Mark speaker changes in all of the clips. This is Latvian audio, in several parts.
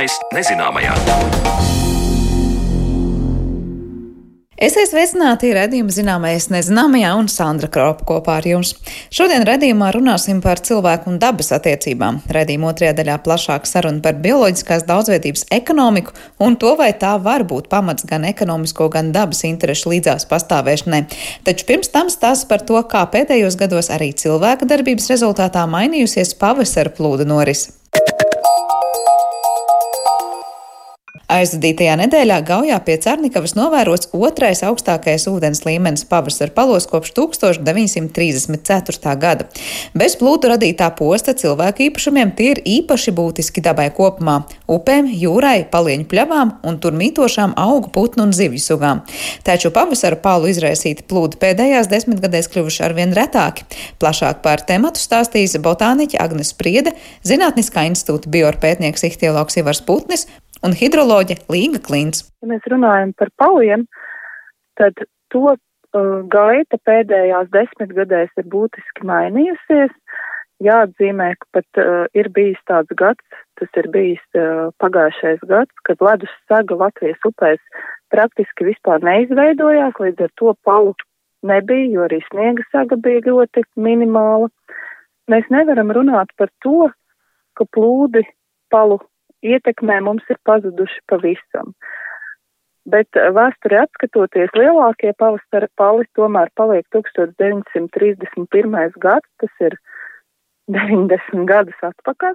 Speaker 1: Zināmais nezināmajā.
Speaker 2: Esiet sveicināti redzējuma zināmais nezināmajā un Sandra Kropa kopā ar jums. Šodien redzējumā runāsim par cilvēku un dabas attiecībām. Redzījuma otrajā daļā plašāk saruna par bioloģiskās daudzveidības ekonomiku un to, vai tā var būt pamats gan ekonomisko, gan dabas interešu līdzās pastāvēšanai. Taču pirms tam stāsts par to, kā pēdējos gados arī cilvēka darbības rezultātā mainījusies pavasara plūdu norise. Aizvadītajā nedēļā Gaujā pie Cernikavas novērots otrais augstākais ūdens līmenis pavasara palos kopš 1934. gada. Bez plūdu radītā posta cilvēku īpašumiem tie ir īpaši būtiski dabai kopumā - upēm, jūrai, palieņu pļavām un tur mītošām augu, putnu un zivju sugām. Taču pavasara palu izraisīti plūdi pēdējās desmitgadēs kļuvuši arvien retāki. Plašāk par tematu stāstīs botāniķa Agnes Priede, Zinātniskā institūta biorpētnieks ihtiologs Ivars Putnis un hidroloģe Līga Klints.
Speaker 3: Ja mēs runājam par paliem, tad to uh, gaita pēdējās desmitgadēs ir būtiski mainījusies. Jāatzīmē, ka pat uh, ir bijis tāds gads, tas ir bijis uh, pagājušais gads, kad ledus saga Latvijas upēs praktiski vispār neizveidojās, līdz ar to palu nebija, jo arī sniega saga bija ļoti minimāla. Mēs nevaram runāt par to, ka plūdi palu ietekmē mums ir pazuduši pavisam. Bet eh, vēsturē atskatoties, lielākie pavasara pali tomēr paliek 1931. gads, tas ir 90 gadus atpakaļ.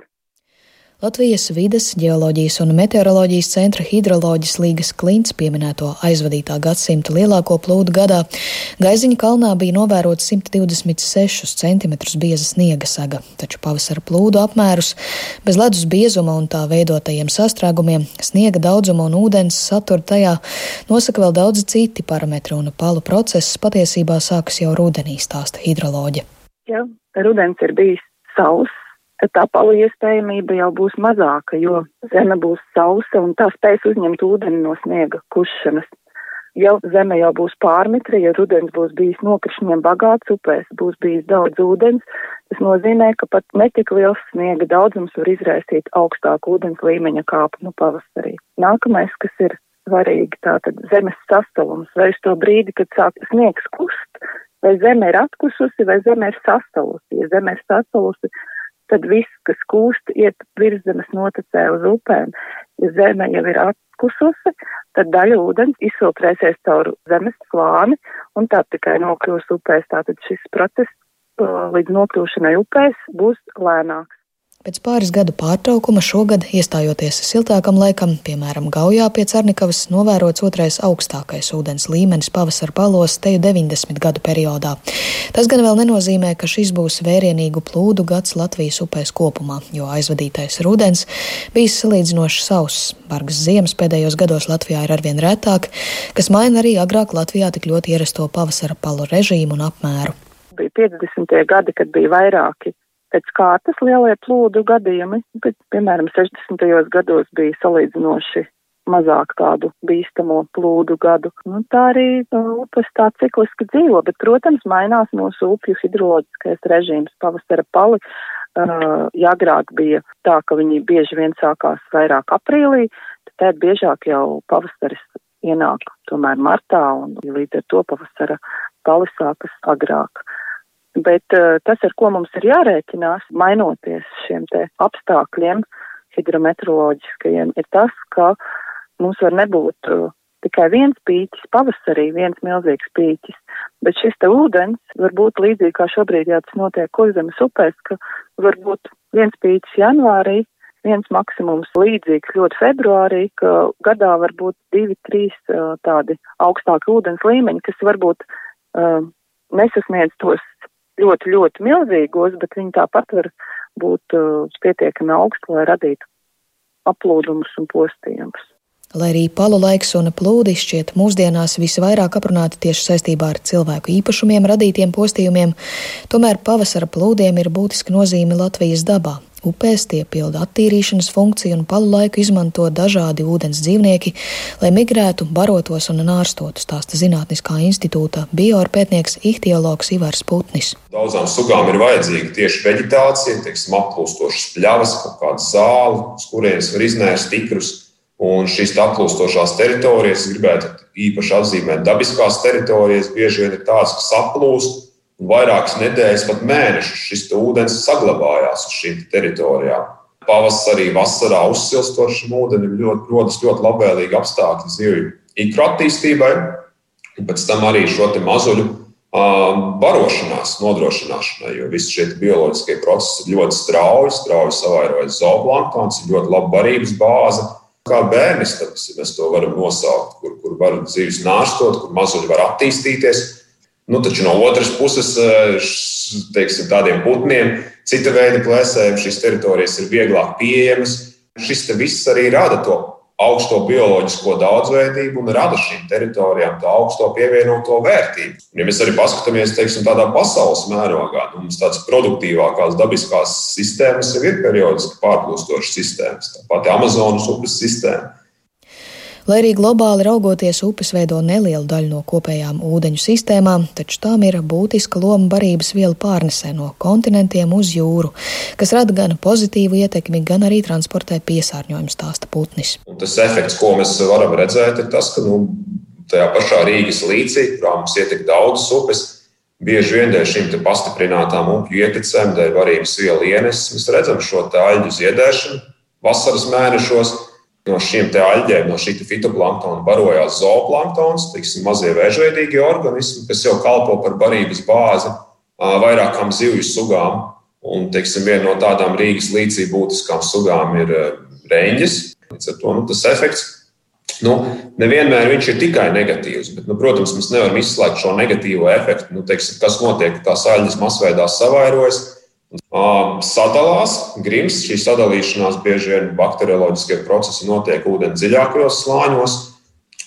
Speaker 4: Latvijas vides, ģeoloģijas un meteoroloģijas centra hidroloģijas līgas klints pieminēto aizvadītā gadsimta lielāko plūdu gadā Gaiziņa kalnā bija novērots 126 cm bieza sniega saga, taču pavasara plūdu apmērus bez ledus biezuma un tā veidotajiem sastrēgumiem, sniega daudzumu un ūdens satura tajā nosaka vēl daudzi citi parametri un palu process patiesībā sākas jau rudenī, stāsta hidroloģija.
Speaker 3: Jā, rudens ir bijis sauss tad tā palu iespējamība jau būs mazāka, jo zeme būs sausa un tā spēs uzņemt ūdeni no sniega kušanas. Ja zeme jau būs pārmitra, ja rudens būs bijis nokrišņiem bagāts upēs, būs bijis daudz ūdens, tas nozīmē, ka pat netik liels sniega daudzums var izraisīt augstāku ūdens līmeņa kāpu nu pavasarī. Nākamais, kas ir svarīgi, tātad zemes sastalums, vai uz to brīdi, kad sāk sniegs kust, vai zeme ir atkususi, vai zeme ir sastalusi. Ja zeme ir sastalusi, tad viss, kas kūst, iet virszemes notecē uz upēm. Ja zeme jau ir atkususi, tad daļa ūdens izfiltrēsies caur zemes slāni un tā tikai nokļūs upēs. Tātad šis process uh, līdz nokļūšanai upēs būs lēnāks.
Speaker 4: Pēc pāris gadu pārtraukuma šogad, iestājoties siltākam laikam, piemēram, Gaujā pie Cernikavas, novērots otrais augstākais ūdens līmenis pavasara palos teju 90 gadu periodā. Tas gan vēl nenozīmē, ka šis būs vērienīgu plūdu gads Latvijas upēs kopumā, jo aizvadītais rudens bijis salīdzinoši sauss. Bargas ziemas pēdējos gados Latvijā ir arvien retāk, kas maina arī agrāk Latvijā tik ļoti ierasto pavasara palu režīmu un apmēru.
Speaker 3: Bija 50. gadi, kad bija vairāki pēc kārtas lielie plūdu gadījumi, bet, piemēram, 60. gados bija salīdzinoši mazāk tādu bīstamo plūdu gadu. Nu, tā arī nu, upes tā cikliski dzīvo, bet, protams, mainās mūsu upju hidroloģiskais režīms. Pavasara pali, uh, ja agrāk bija tā, ka viņi bieži vien sākās vairāk aprīlī, tad biežāk jau pavasaris ienāk tomēr martā un līdz ar to pavasara pali sākas agrāk. Bet uh, tas, ar ko mums ir jārēķinās, mainoties šiem te apstākļiem hidrometeoroloģiskajiem, ir tas, ka mums var nebūt uh, tikai viens pīķis pavasarī, viens milzīgs pīķis, bet šis te ūdens var būt līdzīgi kā šobrīd, jā, tas notiek kurzemes upēs, ka var būt viens pīķis janvārī, viens maksimums līdzīgs ļoti februārī, ka gadā var būt divi, trīs uh, tādi augstāki ūdens līmeņi, kas varbūt uh, nesasniedz tos ļoti, ļoti milzīgos, bet viņi tāpat var būt uh, pietiekami augsti, lai radītu aplūdumus un postījumus.
Speaker 4: Lai arī palu laiks un plūdi šķiet mūsdienās visvairāk aprunāti tieši saistībā ar cilvēku īpašumiem radītiem postījumiem, tomēr pavasara plūdiem ir būtiska nozīme Latvijas dabā. Upēs tie pilda attīrīšanas funkciju un palu laiku izmanto dažādi ūdens dzīvnieki, lai migrētu, barotos un nārstotu, stāsta Zinātniskā institūta bioorpētnieks ihtiologs Ivars Putnis.
Speaker 5: Daudzām sugām ir vajadzīga tieši veģetācija, teiksim, applūstošas pļavas, kaut kāda zāle, uz kurienes var iznēst tikrus. Un šīs aplūstošās teritorijas, gribētu īpaši atzīmēt, dabiskās teritorijas, bieži vien ir tādas, kas aplūst, un vairākas nedēļas, pat mēnešus šis ūdens saglabājās uz šīm teritorijām. Pavasarī, vasarā uzsilstot šim ūdenim ļoti, rodas ļoti labvēlīgi apstākļi zivju ikru attīstībai, un pēc tam arī šo mazuļu barošanās nodrošināšanai, jo visi šie bioloģiskie procesi ir ļoti strauji, strauji savairojas zooplanktons, ir ļoti laba barības bāze kā bērnis, tad mēs to varam nosaukt, kur, kur var dzīves nārstot, kur mazuļi var attīstīties. Nu, taču no otras puses, eh, teiksim, tādiem putniem, cita veida plēsējiem šīs teritorijas ir vieglāk pieejamas. Šis viss arī rada to augsto bioloģisko daudzveidību un rada šīm teritorijām to augsto pievienoto vērtību. Un, ja mēs arī paskatāmies teiksim, tādā pasaules mērogā, nu, mums tādas produktīvākās dabiskās sistēmas jau ir periodiski pārplūstošas sistēmas, tāpat Amazonas upes sistēma.
Speaker 4: Lai arī globāli raugoties, upes veido nelielu daļu no kopējām ūdeņu sistēmām, taču tām ir būtiska loma barības vielu pārnesē no kontinentiem uz jūru, kas rada gan pozitīvu ietekmi, gan arī transportē piesārņojumu stāsta putnis.
Speaker 5: Un tas efekts, ko mēs varam redzēt, ir tas, ka nu, tajā pašā Rīgas līcī, kurā mums ietek daudzas upes, Bieži vien dēļ šīm pastiprinātām upju ietekmēm, dēļ varības vielu ieneses, mēs redzam šo aļģu ziedēšanu vasaras mēnešos. No šiem aļģiem, no šī fitoplanktona barojās zooplanktons, tiksim, mazie vēžveidīgie organismi, kas jau kalpo par barības bāzi vairākām zivju sugām. Un, teiksim, viena no tādām Rīgas līdzīgi būtiskām sugām ir reņģis. Līdz ar to nu, tas efekts nu, nevienmēr viņš ir tikai negatīvs. Bet, nu, protams, mēs nevaram izslēgt šo negatīvo efektu. Nu, teiksim, kas notiek, kā sāļas masveidā savairojas sadalās, grims. Šī sadalīšanās bieži vien bakterioloģiskie procesi notiek ūdens dziļākajos slāņos.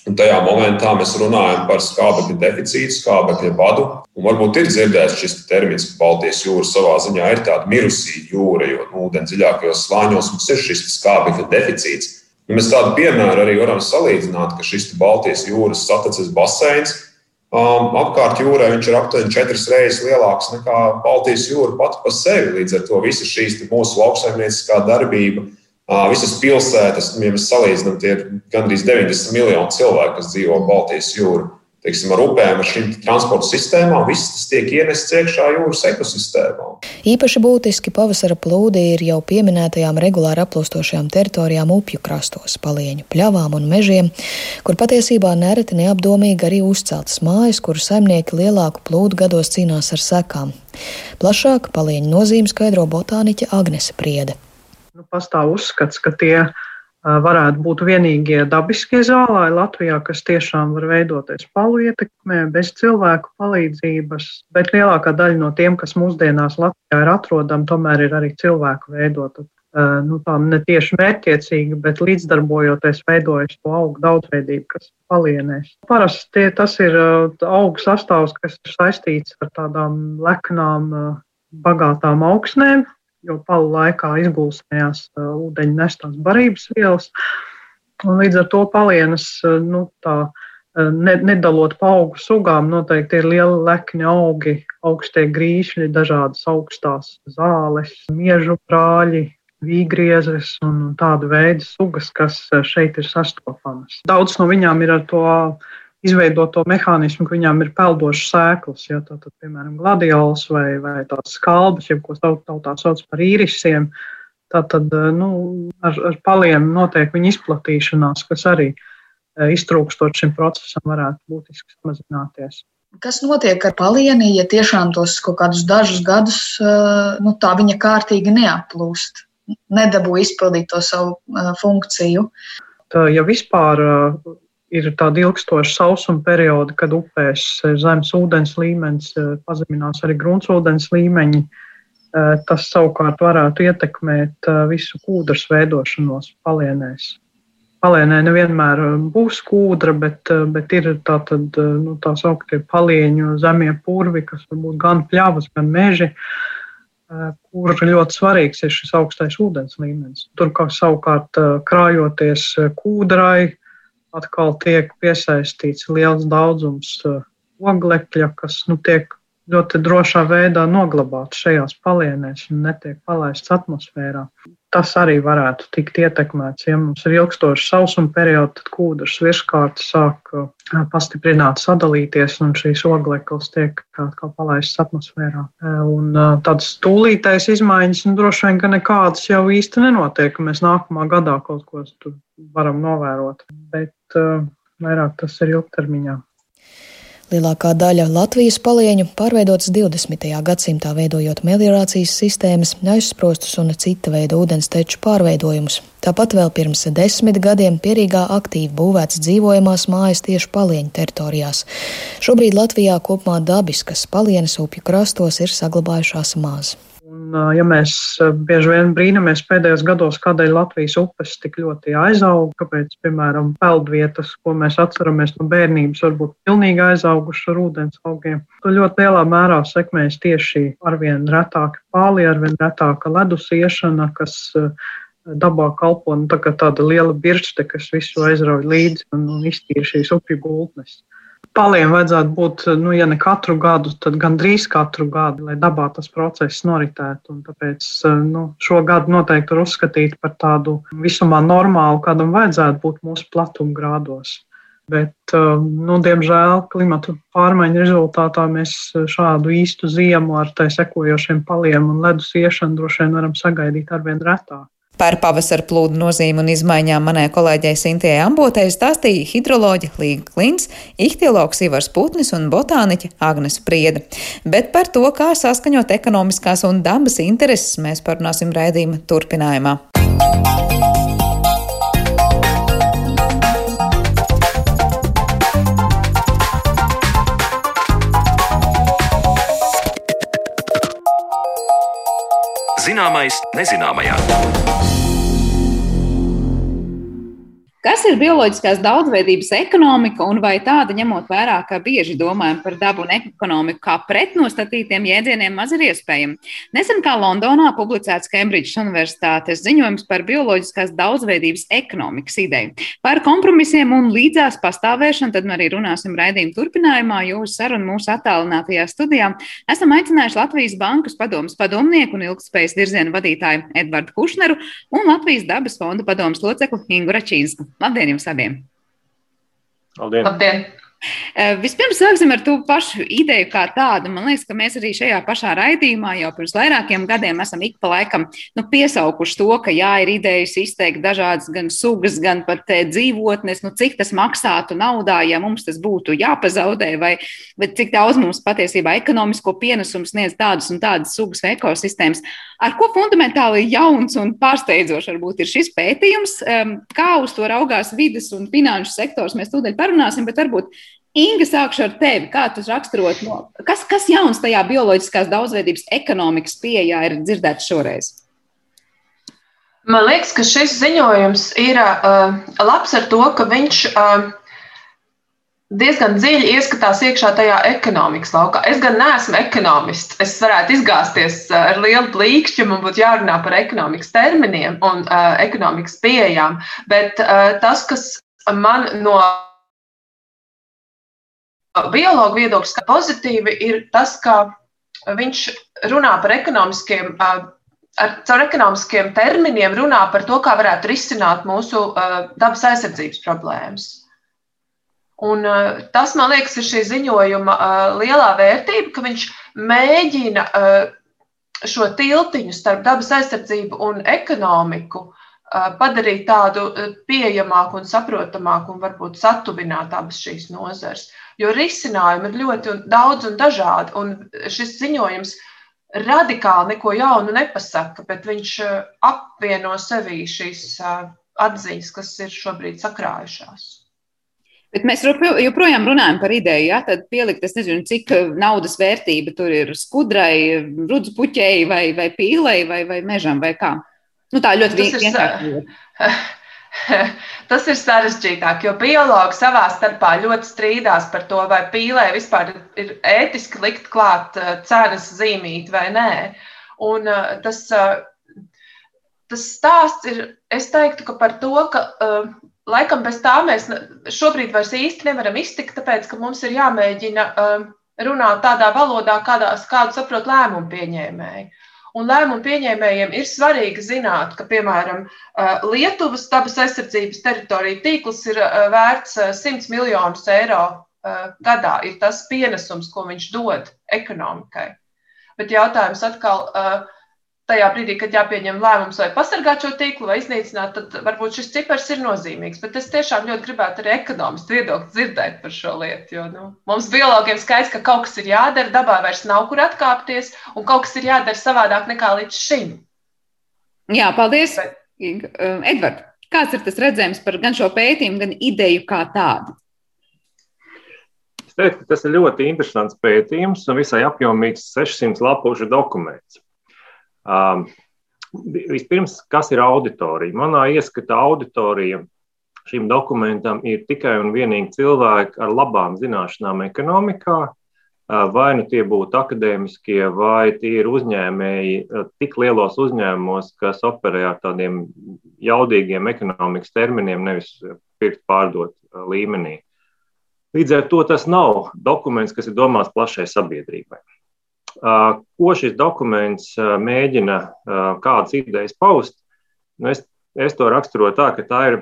Speaker 5: Un tajā momentā mēs runājam par skābekļa deficītu, skābekļa badu. Un varbūt ir dzirdēts šis termins, ka Baltijas jūra savā ziņā ir tāda mirusī jūra, jo nu, ūdens dziļākajos slāņos mums ir šis skābekļa deficīts. Un mēs tādu piemēru arī varam salīdzināt, ka šis Baltijas jūras sataces baseins Um, apkārt jūrai viņš ir aptuveni četras reizes lielāks nekā Baltijas jūra pati par sevi. Līdz ar to visas šīs mūsu lauksaimnieciskā darbība, uh, visas pilsētas, ja mēs salīdzinām, tie ir gandrīz 90 miljoni cilvēku, kas dzīvo Baltijas jūrā teiksim, ar upēm, ar šīm transporta sistēmām, viss tas tiek ienests iekšā jūras ekosistēmā.
Speaker 4: Īpaši būtiski pavasara plūdi ir jau pieminētajām regulāri aplūstošajām teritorijām upju krastos, palieņu pļavām un mežiem, kur patiesībā nereti neapdomīgi arī uzceltas mājas, kuru saimnieki lielāku plūdu gados cīnās ar sekām. Plašāk palieņu nozīmi skaidro botāniķe Agnese Priede.
Speaker 6: Nu, pastāv uzskats, ka tie ir varētu būt vienīgie dabiskie zālāji Latvijā, kas tiešām var veidoties palu ietekmē, bez cilvēku palīdzības. Bet lielākā daļa no tiem, kas mūsdienās Latvijā ir atrodami, tomēr ir arī cilvēku veidoti. Nu, tā ne tieši mērķiecīgi, bet līdzdarbojoties, veidojas to augu daudzveidību, kas palienēs. Parasti tas ir augu sastāvs, kas ir saistīts ar tādām leknām, bagātām augsnēm, jo palu laikā izgulsnējās uh, ūdeņa nestās barības vielas. Un līdz ar to palienas, uh, nu, tā, uh, ne, nedalot pa augu sugām, noteikti ir lieli lekņi augi, augstie grīšļi, dažādas augstās zāles, miežu prāļi, vīgriezes un tāda veida sugas, kas šeit ir sastopamas. Daudz no viņām ir ar to izveidot to mehānismu, ka viņām ir peldošas sēklas, ja tā tad, piemēram, gladiols vai, vai tās skalbas, jeb ko tautā sauc par īrisiem. Tātad nu, ar, ar paliem notiek viņa izplatīšanās, kas arī e, iztrūkstot šim procesam varētu būtiski samazināties.
Speaker 7: Kas notiek ar palieni, ja tiešām tos kaut kādus dažus gadus e, nu, tā viņa kārtīgi neaplūst, nedabū izpildīt to savu e, funkciju?
Speaker 6: Tā, ja vispār ir tādi ilgstoši sausuma periodi, kad upēs zemes ūdens līmenis eh, pazeminās arī gruntsūdens līmeņi. Eh, tas savukārt varētu ietekmēt eh, visu kūdras veidošanos palienēs. Palienē nevienmēr būs kūdra, bet, bet ir tā, tad, nu, tā sauktie palieņu zemie purvi, kas var būt gan pļavas, gan meži. kur ļoti svarīgs ir šis augstais ūdens līmenis. Tur kā savukārt krājoties kūdrai, atkal tiek piesaistīts liels daudzums oglekļa, kas nu, tiek ļoti drošā veidā noglabāts šajās palienēs un netiek palaists atmosfērā. Tas arī varētu tikt ietekmēts. Ja mums ir ilgstošs sausuma periods, tad kūdras virskārta sāk pastiprināt, sadalīties, un šīs ogleklis tiek kā palaists atmosfērā. Un tādas tūlītējas izmaiņas nu, droši vien, nekādas jau īsti nenotiek, mēs nākamā gadā kaut ko varam novērot. Bet vairāk tas ir ilgtermiņā.
Speaker 4: Lielākā daļa Latvijas palieņu pārveidotas 20. gadsimtā, veidojot meliorācijas sistēmas, aizsprostus un cita veida ūdens teču pārveidojumus. Tāpat vēl pirms desmit gadiem Pierīgā aktīvi būvēts dzīvojamās mājas tieši palieņu teritorijās. Šobrīd Latvijā kopumā dabiskas palienas upju krastos ir saglabājušās maz.
Speaker 6: Un, ja mēs bieži vien brīnamies pēdējos gados, kādēļ Latvijas upes tik ļoti aizauga, kāpēc, piemēram, peldvietas, ko mēs atceramies no bērnības, varbūt pilnīgi aizauguši ar ūdens augiem, to ļoti lielā mērā sekmēs tieši arvien retāki pāli, arvien retāka ledus iešana, kas dabā kalpo nu, tā tāda liela birste, kas visu aizrauj līdzi un, un iztīra šīs upju gultnes paliem vajadzētu būt, nu, ja ne katru gadu, tad gandrīz katru gadu, lai dabā tas process noritētu. Un tāpēc nu, šo gadu noteikti var uzskatīt par tādu visumā normālu, kādam vajadzētu būt mūsu platumgrādos. Bet, nu, diemžēl, klimatu pārmaiņu rezultātā mēs šādu īstu ziemu ar tai sekojošiem paliem un ledus iešanu droši vien varam sagaidīt arvien retāk.
Speaker 8: Par pavasara plūdu nozīmi un izmaiņām manai kolēģei Sintijai Ambotei stāstīja hidroloģi Līga Klins, ihtiologs Ivars Putnis un botāniķe Agnes Prieda. Bet par to, kā saskaņot ekonomiskās un dabas intereses, mēs parunāsim raidījuma turpinājumā.
Speaker 1: Zināmais nezināmajā.
Speaker 8: Kas ir bioloģiskās daudzveidības ekonomika un vai tāda, ņemot vērā, ka bieži domājam par dabu un ekonomiku kā pretnostatītiem jēdzieniem, maz ir iespējami? Nesen kā Londonā publicēts Kembridžas Universitātes ziņojums par bioloģiskās daudzveidības ekonomikas ideju. Par kompromisiem un līdzās pastāvēšanu tad arī runāsim raidījuma turpinājumā, jo uz sarunu mūsu attālinātajā studijā esam aicinājuši Latvijas Bankas padomus padomnieku un ilgspējas virzienu vadītāju Edvardu Kušneru un Latvijas dabas fonda padomus locekli Ingu Račīnsku. Labdien jums abiem!
Speaker 9: Labdien!
Speaker 7: Labdien.
Speaker 8: Eh, vispirms sāksim ar to pašu ideju kā tādu. Man liekas, ka mēs arī šajā pašā raidījumā jau pirms vairākiem gadiem esam ik pa laikam nu, piesaukuši to, ka jā, ir idejas izteikt dažādas gan sugas, gan pat eh, dzīvotnes, nu, cik tas maksātu naudā, ja mums tas būtu jāpazaudē, vai, vai cik daudz mums patiesībā ekonomisko pienesumu sniedz tādas un tādas sugas vai ekosistēmas. Ar ko fundamentāli jauns un pārsteidzošs varbūt ir šis pētījums, kā uz to raugās vidas un finanšu sektors, mēs tūdaļ parunāsim, bet varbūt Inga, sākšu ar tevi. Kā tu raksturot, no, kas, kas jauns tajā bioloģiskās daudzveidības ekonomikas pieejā ir dzirdēts šoreiz?
Speaker 9: Man liekas, ka šis ziņojums ir uh, labs ar to, ka viņš uh, diezgan dziļi ieskatās iekšā tajā ekonomikas laukā. Es gan neesmu ekonomists. Es varētu izgāzties ar lielu plīkšķi, man būtu jārunā par ekonomikas terminiem un uh, ekonomikas pieejām. Bet uh, tas, kas man no biologu viedoklis, ka pozitīvi ir tas, ka viņš runā par ekonomiskiem, ar, caur ekonomiskiem terminiem runā par to, kā varētu risināt mūsu dabas aizsardzības problēmas. Un tas, man liekas, ir šī ziņojuma lielā vērtība, ka viņš mēģina šo tiltiņu starp dabas aizsardzību un ekonomiku padarīt tādu pieejamāku un saprotamāku un varbūt satuvināt abas šīs nozars jo risinājumi ir ļoti daudz un dažādi. Un šis ziņojums radikāli neko jaunu nepasaka, bet viņš eh, apvieno sevī šīs eh, atziņas, kas ir šobrīd sakrājušās.
Speaker 8: Bet mēs joprojām runājam par ideju, ja tad pielikt, es nezinu, cik eh, naudas vērtība tur ir skudrai, rudzupuķei vai, vai pīlei vai, vai mežam vai kā. Nu, tā ļoti vienkārši.
Speaker 9: Tas ir sarežģītāk, jo biologi savā starpā ļoti strīdās par to, vai pīlē vispār ir ētiski likt klāt eh, cenas zīmīt vai nē. Un tas, tas stāsts ir, es teiktu, ka par to, ka laikam bez tā mēs šobrīd vairs īsti nevaram iztikt, tāpēc, ka mums ir jāmēģina runāt tādā valodā, kādās, kādu saprot lēmumu pieņēmēji. Un lēmumu pieņēmējiem ir svarīgi zināt, ka, piemēram, Lietuvas dabas aizsardzības teritorija tīkls ir vērts 100 miljonus eiro gadā. Ir tas pienesums, ko viņš dod ekonomikai. Bet jautājums atkal, tajā brīdī, kad jāpieņem lēmums vai pasargāt šo tīklu vai iznīcināt, tad varbūt šis cipars ir nozīmīgs. Bet es tiešām ļoti gribētu arī ekonomistu viedokli dzirdēt par šo lietu. Jo nu, mums biologiem skaidrs, ka kaut kas ir jādara, dabā vairs nav kur atkāpties, un kaut kas ir jādara savādāk nekā līdz šim.
Speaker 8: Jā, paldies, Bet... Edvard. Kāds ir tas redzējums par gan šo pētījumu, gan ideju kā tādu?
Speaker 10: Es teiktu, ka tas ir ļoti interesants pētījums un visai apjomīgs 600 lapušu dokuments. Um, vispirms, kas ir auditorija? Manā ieskatā auditorija šim dokumentam ir tikai un vienīgi cilvēki ar labām zināšanām ekonomikā, uh, vai nu tie būtu akadēmiskie, vai tie ir uzņēmēji uh, tik lielos uzņēmumos, kas operē ar tādiem jaudīgiem ekonomikas terminiem, nevis pirkt pārdot uh, līmenī. Līdz ar to tas nav dokuments, kas ir domāts plašai sabiedrībai. Ko šis dokuments mēģina, kādas idejas paust? Nu, es, es to raksturoju tā, ka tā ir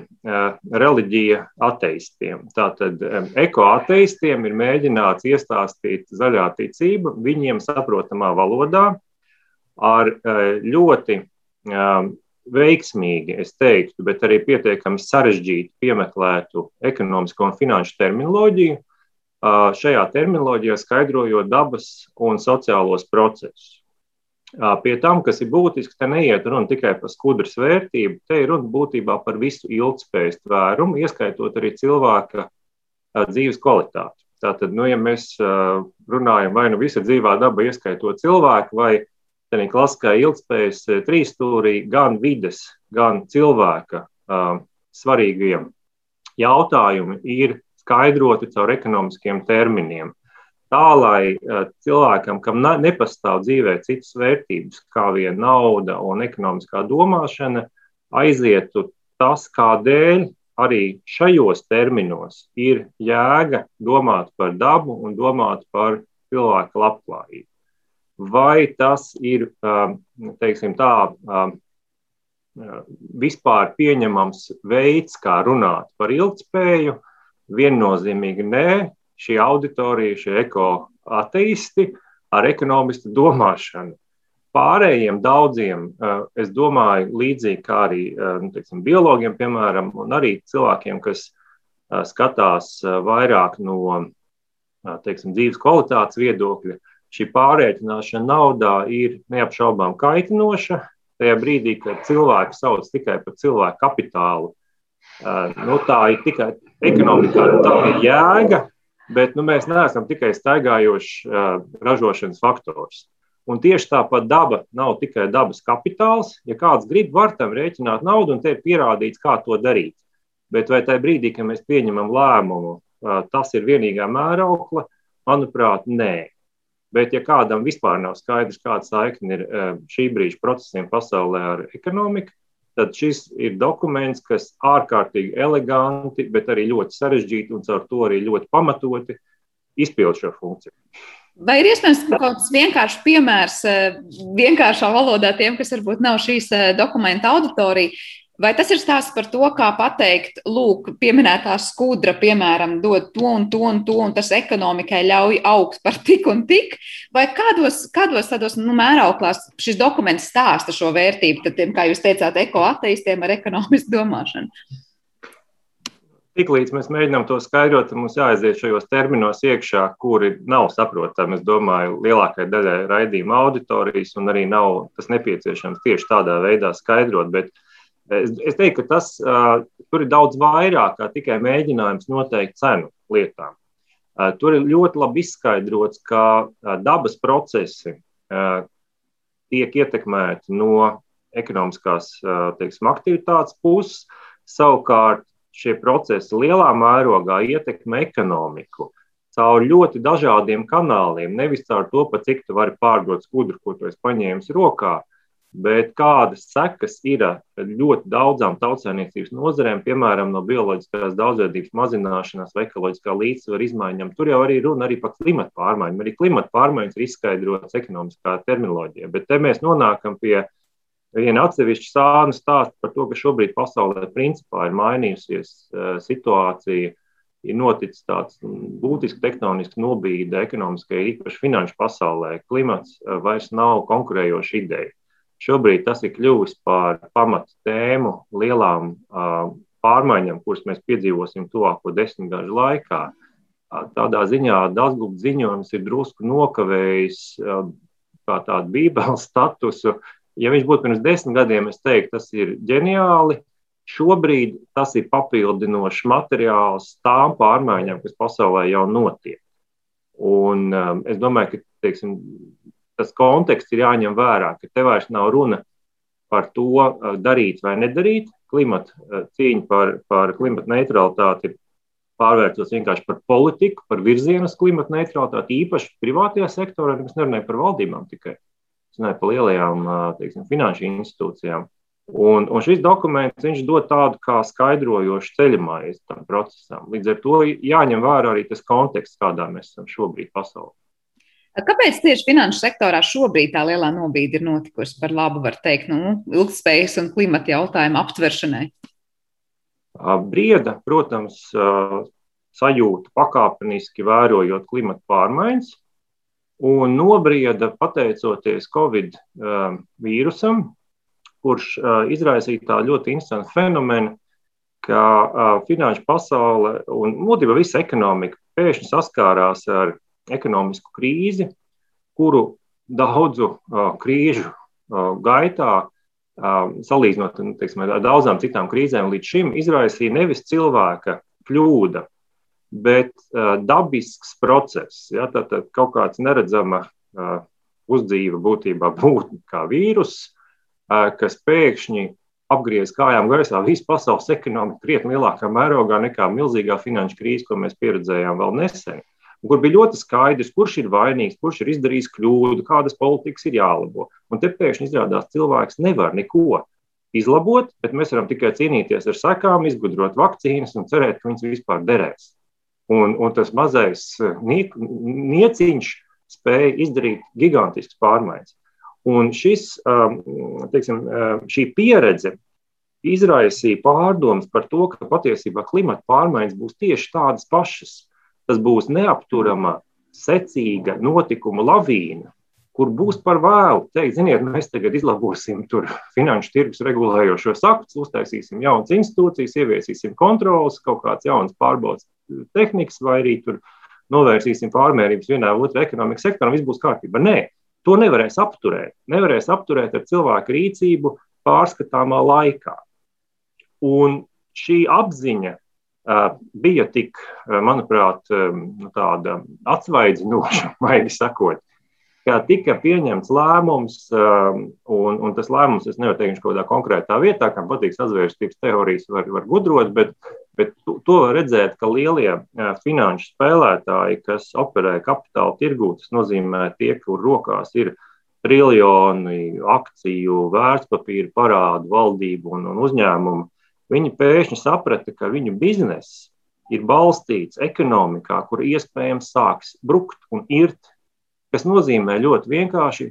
Speaker 10: reliģija ateistiem. Tātad ekoateistiem ir mēģināts iestāstīt zaļā ticība viņiem saprotamā valodā ar ļoti veiksmīgi, es teiktu, bet arī pietiekami sarežģītu, piemeklētu ekonomisko un finanšu terminoloģiju, šajā terminoloģijā skaidrojot dabas un sociālos procesus. Pie tam, kas ir būtiski, te neiet runa tikai par skudras vērtību, te ir runa būtībā par visu ilgspējas tvērumu, ieskaitot arī cilvēka dzīves kvalitāti. Tātad, nu, ja mēs runājam vai nu visa dzīvā daba, ieskaitot cilvēku, vai tādā klasiskā ilgspējas trīsstūrī, gan vides, gan cilvēka svarīgiem jautājumi ir skaidroti caur ekonomiskiem terminiem. Tā lai uh, cilvēkam, kam nepastāv dzīvē citas vērtības, kā vien nauda un ekonomiskā domāšana, aizietu tas, kādēļ arī šajos terminos ir jēga domāt par dabu un domāt par cilvēku labklājību. Vai tas ir teiksim, tā, vispār pieņemams veids, kā runāt par ilgspēju, viennozīmīgi nē, šī auditorija, šie ekoateisti ar ekonomistu domāšanu. Pārējiem daudziem, eh, es domāju, līdzīgi kā arī eh, nu, teiksim, biologiem, piemēram, un arī cilvēkiem, kas eh, skatās vairāk no teiksim, dzīves kvalitātes viedokļa, šī pārreikināšana naudā ir neapšaubām kaitinoša. Tajā brīdī, kad cilvēki sauc tikai par cilvēku kapitālu, nu, tā ir tikai ekonomikā nu, tā ir jēga, bet nu, mēs neesam tikai staigājošs ražošanas faktors. Un tieši tāpat daba nav tikai dabas kapitāls. Ja kāds grib, var tam rēķināt naudu, un te ir pierādīts, kā to darīt. Bet vai tajā brīdī, kad mēs pieņemam lēmumu, tas ir vienīgā mēraukla, manuprāt, nē. Bet, ja kādam vispār nav skaidrs, kāda saikne ir šī brīža procesiem pasaulē ar ekonomiku, tad šis ir dokuments, kas ārkārtīgi eleganti, bet arī ļoti sarežģīti un caur to arī ļoti pamatoti izpild šo funkciju.
Speaker 8: Vai ir iespējams kaut kāds vienkāršs piemērs, eh, vienkāršā valodā tiem, kas varbūt nav šīs eh, dokumenta auditorija, Vai tas ir stāsts par to, kā pateikt, lūk, pieminētā skudra, piemēram, dod to un to un to, un tas ekonomikai ļauj augt par tik un tik? Vai kādos, kādos tādos nu, mērauklās šis dokuments stāsta šo vērtību, tad, tiem, kā jūs teicāt, ekoateistiem ar ekonomisku domāšanu?
Speaker 10: Tiklīdz mēs mēģinām to skaidrot, mums jāaiziet šajos terminos iekšā, kuri nav saprotami. Es domāju, lielākajai daļai raidījuma auditorijas, un arī nav tas nepieciešams tieši tādā veidā skaidrot. Bet, uh, Es, es teiktu, ka tas uh, tur ir daudz vairāk kā tikai mēģinājums noteikt cenu lietām. Uh, tur ir ļoti labi izskaidrots, ka uh, dabas procesi uh, tiek ietekmēti no ekonomiskās uh, teiksim, aktivitātes puses. Savukārt šie procesi lielā mērogā ietekmē ekonomiku caur ļoti dažādiem kanāliem. Nevis caur to, pa cik tu vari pārdot skudru, ko tu esi paņēmis rokā, bet kādas sekas ir ļoti daudzām tautsēmniecības nozarēm, piemēram, no bioloģiskās daudzveidības mazināšanās vai ekoloģiskā līdzsvara izmaiņām. Tur jau arī runa arī par klimatu pārmaiņām. Arī klimata pārmaiņas ir izskaidrotas ekonomiskā terminoloģija, bet te mēs nonākam pie viena atsevišķa sāna stāsta par to, ka šobrīd pasaulē principā ir mainījusies situācija ir noticis tāds būtisks tektonisks nobīde ekonomiskajai, īpaši finanšu pasaulē. Klimats eh, vairs nav konkurējoša ideja. Šobrīd tas ir kļuvis par pamatu tēmu lielām uh, pārmaiņām, kuras mēs piedzīvosim tuvāko desmitgažu laikā. Uh, tādā ziņā Dasgubs ziņojums ir drusku nokavējis uh, kā tādu bībeles statusu. Ja viņš būtu pirms desmit gadiem, es teiktu, tas ir ģeniāli, Šobrīd tas ir papildinošs materiāls tām pārmaiņām, kas pasaulē jau notiek. Un, um, es domāju, ka teiksim, tas konteksts ir jāņem vērā, ka te vairs nav runa par to, darīt vai nedarīt. Klimata cīņa par, par klimata neutralitāti ir pārvērtos vienkārši par politiku, par virzienu uz klimata neutralitāti, īpaši privātajā sektorā. Es nerunāju par valdībām tikai, es runāju par lielajām teiksim, finanšu institūcijām. Un, un šis dokuments dod tādu kā skaidrojošu ceļamāju tam procesam. Līdz ar to jāņem vērā arī tas konteksts, kādā mēs esam šobrīd pasaulē.
Speaker 8: Kāpēc tieši finanšu sektorā šobrīd tā lielā nobīde ir notikusi par labu, var teikt, nu, ilgspējas un klimata jautājumu aptveršanai?
Speaker 10: Brieda, protams, sajūta pakāpeniski vērojot klimata pārmaiņas, un nobrieda pateicoties Covid vīrusam, kurš izraisīja tā ļoti interesantu fenomenu, ka finanšu pasaule un būtībā visa ekonomika pēkšņi saskārās ar ekonomisku krīzi, kuru daudzu krīžu gaitā, salīdzinot nu, teiksim, ar daudzām citām krīzēm, līdz šim izraisīja nevis cilvēka kļūda, bet dabisks process. Ja, Tātad kaut kāds neredzama uzdzīva būtībā būtne kā vīruss, kas pēkšņi apgriez kājām gaisā visu pasaules ekonomiku krietni lielākā mērogā nekā milzīgā finanšu krīze, ko mēs pieredzējām vēl nesen. Kur bija ļoti skaidrs, kurš ir vainīgs, kurš ir izdarījis kļūdu, kādas politikas ir jālabo. Un te pēkšņi izrādās, cilvēks nevar neko izlabot, bet mēs varam tikai cīnīties ar sekām, izgudrot vakcīnas un cerēt, ka viņas vispār derēs. Un, un tas mazais nieciņš spēja izdarīt gigantiskas pārmaiņas. Un šis, um, teiksim, um, šī pieredze izraisīja pārdomas par to, ka patiesībā klimata pārmaiņas būs tieši tādas pašas. Tas būs neapturama, secīga notikuma lavīna, kur būs par vēlu teikt, ziniet, mēs tagad izlabosim finanšu tirgus regulējošos aktus, uztaisīsim jaunas institūcijas, ieviesīsim kontrolas, kaut kādas jaunas pārbaudas tehnikas, vai arī tur novērsīsim pārmērības vienā vai otrā ekonomikas sektorā, viss būs kārtībā. Nē, To nevarēs apturēt. Nevarēs apturēt ar cilvēku rīcību pārskatāmā laikā. Un šī apziņa bija tik, uh, manuprāt, um, tāda atsvaidzinoša, maigi sakot, ka tika pieņemts lēmums, um, un, un tas lēmums, es nevaru teikt, kādā konkrētā vietā, kam patīk sazvērstības teorijas, var, var gudrot, bet, bet to, var redzēt, ka lielie finanšu spēlētāji, kas operē kapitāla tirgū, tas nozīmē tie, kur rokās ir triljoni akciju, vērtspapīru, parādu, valdību un, un uzņēmumu, viņi pēkšņi saprata, ka viņu bizness ir balstīts ekonomikā, kur iespējams sāks brukt un irt kas nozīmē ļoti vienkārši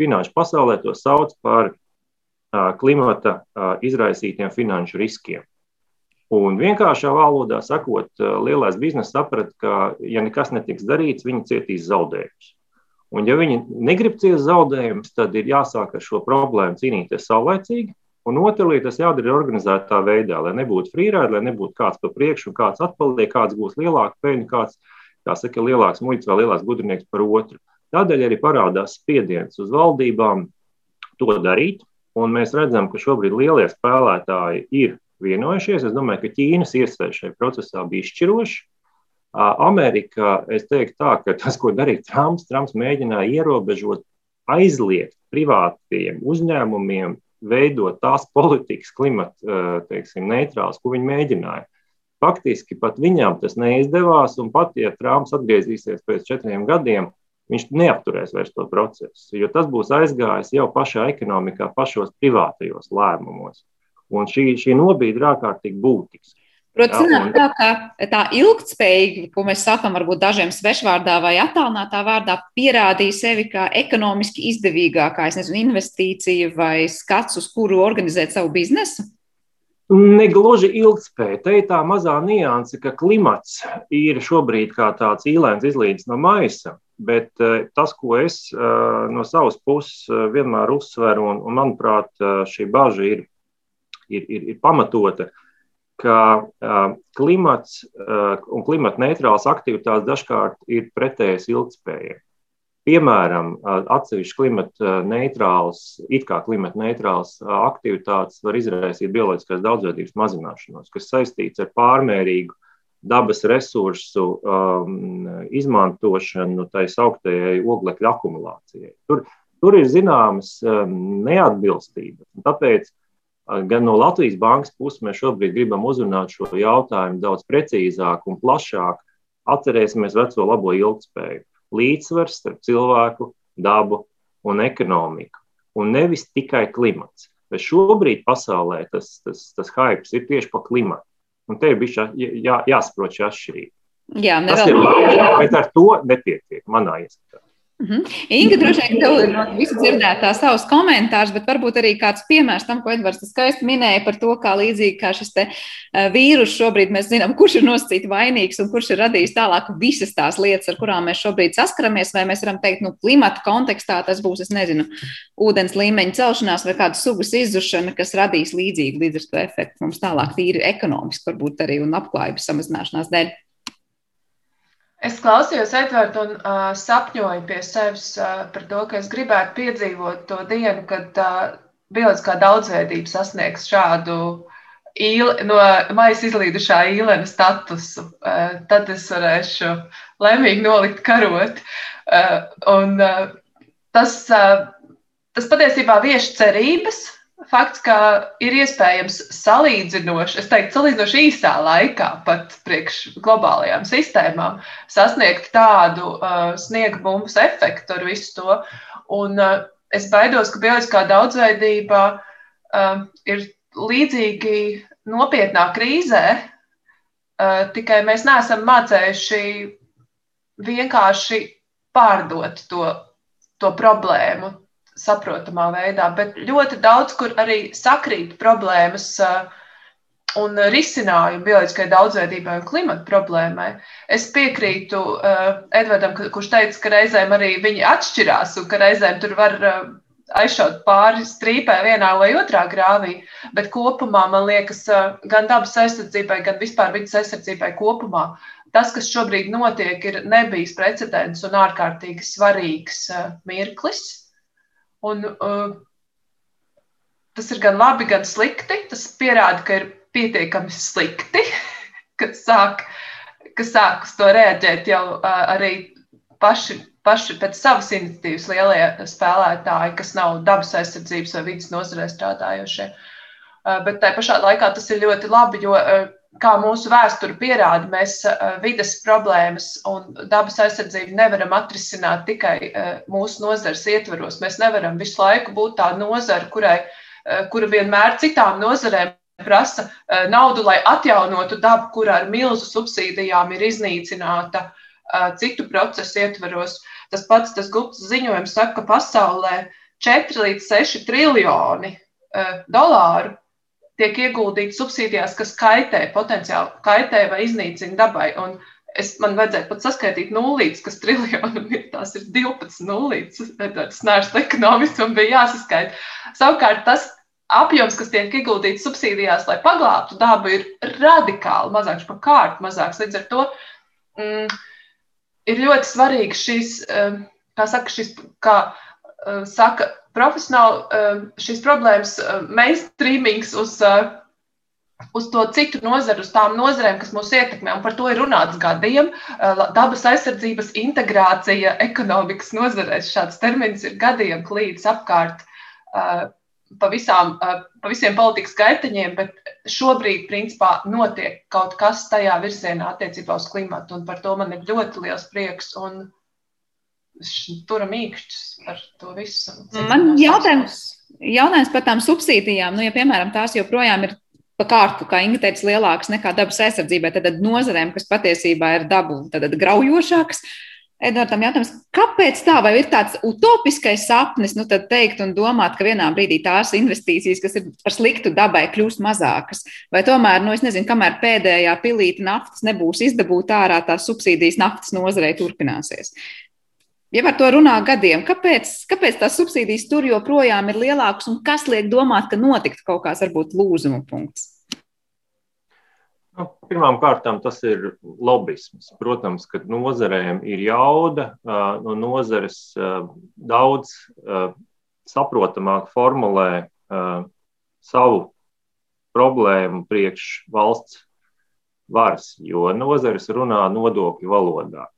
Speaker 10: finanšu pasaulē to sauc par klimata izraisītiem finanšu riskiem. Un vienkāršā valodā sakot, lielais biznesa saprata, ka, ja nekas netiks darīts, viņi cietīs zaudējumus. Un, ja viņi negrib ciest zaudējumus, tad ir jāsāk ar šo problēmu cīnīties saulēcīgi. Un lieta, tas jādara organizētā veidā, lai nebūtu frīrādi, lai nebūtu kāds pa priekšu, kāds atpaliek, kāds būs lielāks peļņa, kāds kā saka, lielāks muļķis vai lielāks gudrinieks par otru. Tādēļ arī parādās spiediens uz valdībām to darīt. Un mēs redzam, ka šobrīd lielie spēlētāji ir vienojušies. Es domāju, ka Ķīnas iesaistīšanās šajā procesā bija izšķiroša. Amerikā, es teiktu, tā, ka tas, ko darīja Trumps, Trumps mēģināja ierobežot, aizliegt privātiem uzņēmumiem veidot tās politikas, klimata teiksim, neitrāls, ko viņi mēģināja. faktiski pat viņam tas neizdevās. Un pat, ja Trumps atgriezīsies pēc četriem gadiem, viņš neapturēs vairs to procesu, jo tas būs aizgājis jau pašā ekonomikā, pašos privātajos lēmumos. Un šī, šī nobīde ir ārkārtīgi būtiska.
Speaker 8: Protams, jā, un... tā, ka tā ilgspējīga, ko mēs sakām, varbūt dažiem svešvārdā vai attālinātā vārdā, pierādīja sevi kā ekonomiski izdevīgākā nezinu, investīcija vai skats, uz kuru organizēt savu biznesu?
Speaker 10: Negluži ilgspēja. Te ir tā mazā nianse, ka klimats ir šobrīd kā tāds īlēns izlīdz no maisa, bet eh, tas, ko es eh, no savas puses eh, vienmēr uzsveru, un, un manuprāt, šī bažas ir, ir, ir, ir pamatota, ir ka klimats un klimata neitrāls aktivitātes dažkārt ir pretējas ilgspējai. Piemēram, atsevišķi klimata neitrāls, it kā klimata neitrāls aktivitātes var izraisīt bioloģiskās daudzveidības mazināšanos, kas saistīts ar pārmērīgu dabas resursu um, izmantošanu, tā sauktējai oglekļa akumulācijai. Tur, tur ir zināmas um, neatbilstības. Tāpēc Gan no Latvijas bankas puses mēs šobrīd gribam uzrunāt šo jautājumu daudz precīzāk un plašāk. Atcerēsimies veco labo ilgspēju. Līdzsvars starp cilvēku, dabu un ekonomiku. Un nevis tikai klimats. Bet šobrīd pasaulē tas, tas, tas hype ir tieši par klimatu. Un te ir bijis jā, jā, jāsaprot šī atšķirība.
Speaker 8: Jā,
Speaker 10: tas ir labi, bet ar to nepietiek manā ieskatā.
Speaker 8: -hmm. Inga, droši vien, tev ir visu dzirdētā savus komentārus, bet varbūt arī kāds piemērs tam, ko Edvards skaisti minēja par to, kā līdzīgi kā šis te vīrus šobrīd mēs zinām, kurš ir nosacīti vainīgs un kurš ir radījis tālāk visas tās lietas, ar kurām mēs šobrīd saskaramies, vai mēs varam teikt, nu, klimata kontekstā tas būs, es nezinu, ūdens līmeņa celšanās vai kāda sugas izzušana, kas radīs līdzīgu līdz ar to efektu mums tālāk tīri ekonomiski, varbūt arī un apklājības samazināšanās dēļ.
Speaker 9: Es klausījos, Edvards, un uh, sapņoju pie sevis uh, par to, ka es gribētu piedzīvot to dienu, kad uh, bioloģiskā daudzveidība sasniegs šādu īle, no maisa izlīdušā īlena statusu. Uh, tad es varēšu lemīgi nolikt karot. Uh, un, uh, tas, uh, tas patiesībā vieš cerības fakts, ka ir iespējams salīdzinoši, es teiktu, salīdzinoši īsā laikā, pat priekš globālajām sistēmām, sasniegt tādu uh, sniega bumbas efektu ar visu to. Un uh, es baidos, ka bioloģiskā daudzveidība uh, ir līdzīgi nopietnā krīzē, uh, tikai mēs neesam mācējuši vienkārši pārdot to, to problēmu, saprotamā veidā, bet ļoti daudz, kur arī sakrīt problēmas un risinājumi bioloģiskai daudzveidībai un klimata problēmai. Es piekrītu Edvardam, kurš teica, ka reizēm arī viņi atšķirās un ka reizēm tur var aizšaut pāri strīpē vienā vai otrā grāvī, bet kopumā man liekas, gan dabas aizsardzībai, gan vispār vidas aizsardzībai kopumā. Tas, kas šobrīd notiek, ir nebijis precedents un ārkārtīgi svarīgs mirklis Un, uh, tas ir gan labi, gan slikti. Tas pierāda, ka ir pietiekami slikti, kad sāk, ka sāk uz to reaģēt jau uh, arī paši, paši pēc savas iniciatīvas lielie spēlētāji, kas nav dabas aizsardzības vai vidas nozarē strādājošie. Uh, bet tajā pašā laikā tas ir ļoti labi, jo uh, kā mūsu vēsture pierāda, mēs uh, vidas problēmas un dabas aizsardzību nevaram atrisināt tikai uh, mūsu nozares ietvaros. Mēs nevaram visu laiku būt tā nozara, kurai, uh, kura vienmēr citām nozarēm prasa naudu, lai atjaunotu dabu, kurā ar milzu subsīdijām ir iznīcināta citu procesu ietvaros. Tas pats tas gudrs ziņojums saka, ka pasaulē 4 līdz 6 triljoni dolāru tiek ieguldīti subsīdijās, kas kaitē, potenciāli kaitē vai iznīcina dabai. Un es man vajadzēja pat saskaitīt nulītes, kas triljonam ir. Tās ir 12 nulītes. Tas neesmu ekonomists un bija jāsaskaita. Savukārt tas apjoms, kas tiek ieguldīts subsīdijās, lai paglābtu dabu, ir radikāli mazāks, pa kārtu mazāks. Līdz ar to mm, ir ļoti svarīgi šīs, eh, kā saka, šīs, kā eh, saka, profesionāli eh, šīs problēmas eh, mainstreamings uz, eh, uz to citu nozaru, uz tām nozarēm, kas mūs ietekmē. Un par to ir runāts gadiem. Dabas aizsardzības integrācija ekonomikas nozarēs. Šāds termins ir gadiem klīdis apkārt pa, visām, pa visiem politikas gaiteņiem, bet šobrīd, principā, notiek kaut kas tajā virzienā attiecībā uz klimatu, un par to man ir ļoti liels prieks. Un turam īkšķus par to visu.
Speaker 8: Man jautājums, jautājums par tām subsīdijām, nu, ja, piemēram, tās joprojām ir pa kārtu, kā Inga teica, lielākas nekā dabas aizsardzībai, tad nozarēm, kas patiesībā ir dabu graujošākas, Edvardam jautājums, kāpēc tā, vai ir tāds utopiskais sapnis, nu tad teikt un domāt, ka vienā brīdī tās investīcijas, kas ir par sliktu dabai, kļūst mazākas, vai tomēr, nu es nezinu, kamēr pēdējā pilīta naftas nebūs izdabūta ārā, tās subsīdijas naftas nozarei turpināsies. Ja par to runā gadiem, kāpēc, kāpēc tās subsīdijas tur joprojām ir lielākas un kas liek domāt, ka notiktu kaut kāds varbūt lūzuma punkts?
Speaker 10: Nu, Pirmkārt, tas ir lobbyisms. Protams, ka nozarēm ir jauda no nozares daudz saprotamāk formulē savu problēmu priekš valsts varas, jo nozares runā nodokļu valodā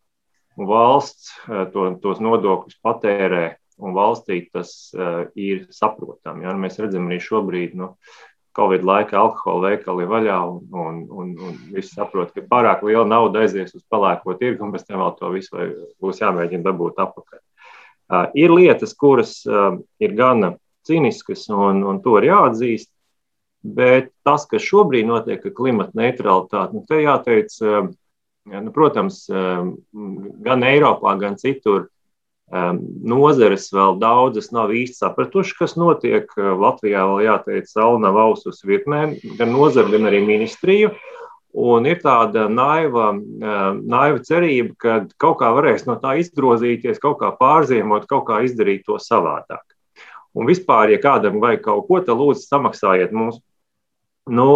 Speaker 10: valsts eh, to, tos nodokļus patērē, un valstī tas uh, ir saprotami. Ja? Nu, mēs redzam arī šobrīd, nu, Covid laikā alkohola veikali vaļā, un, un, un, un visi saprot, ka pārāk liela nauda aizies uz pelēko tirgu, un pēc tam vēl to visu būs jāmēģina dabūt atpakaļ. Uh, ir lietas, kuras uh, ir gana cīniskas, un, un to ir jāatzīst. Bet tas, kas šobrīd notiek ar klimata neutralitāti, nu, te jāteic, uh, Nu, protams, um, gan Eiropā, gan citur um, nozeres vēl daudzas nav īsti sapratušas, kas notiek. Uh, Latvijā vēl jāteic, saula nav ausus virknē, gan nozara, gan arī ministriju. Un ir tāda naiva, naiva cerība, ka kaut kā varēs no tā izgrozīties, kaut kā pārziemot, kaut kā izdarīt to savādāk. Un vispār, ja kādam vajag kaut ko, tad lūdzu samaksājiet mums nu,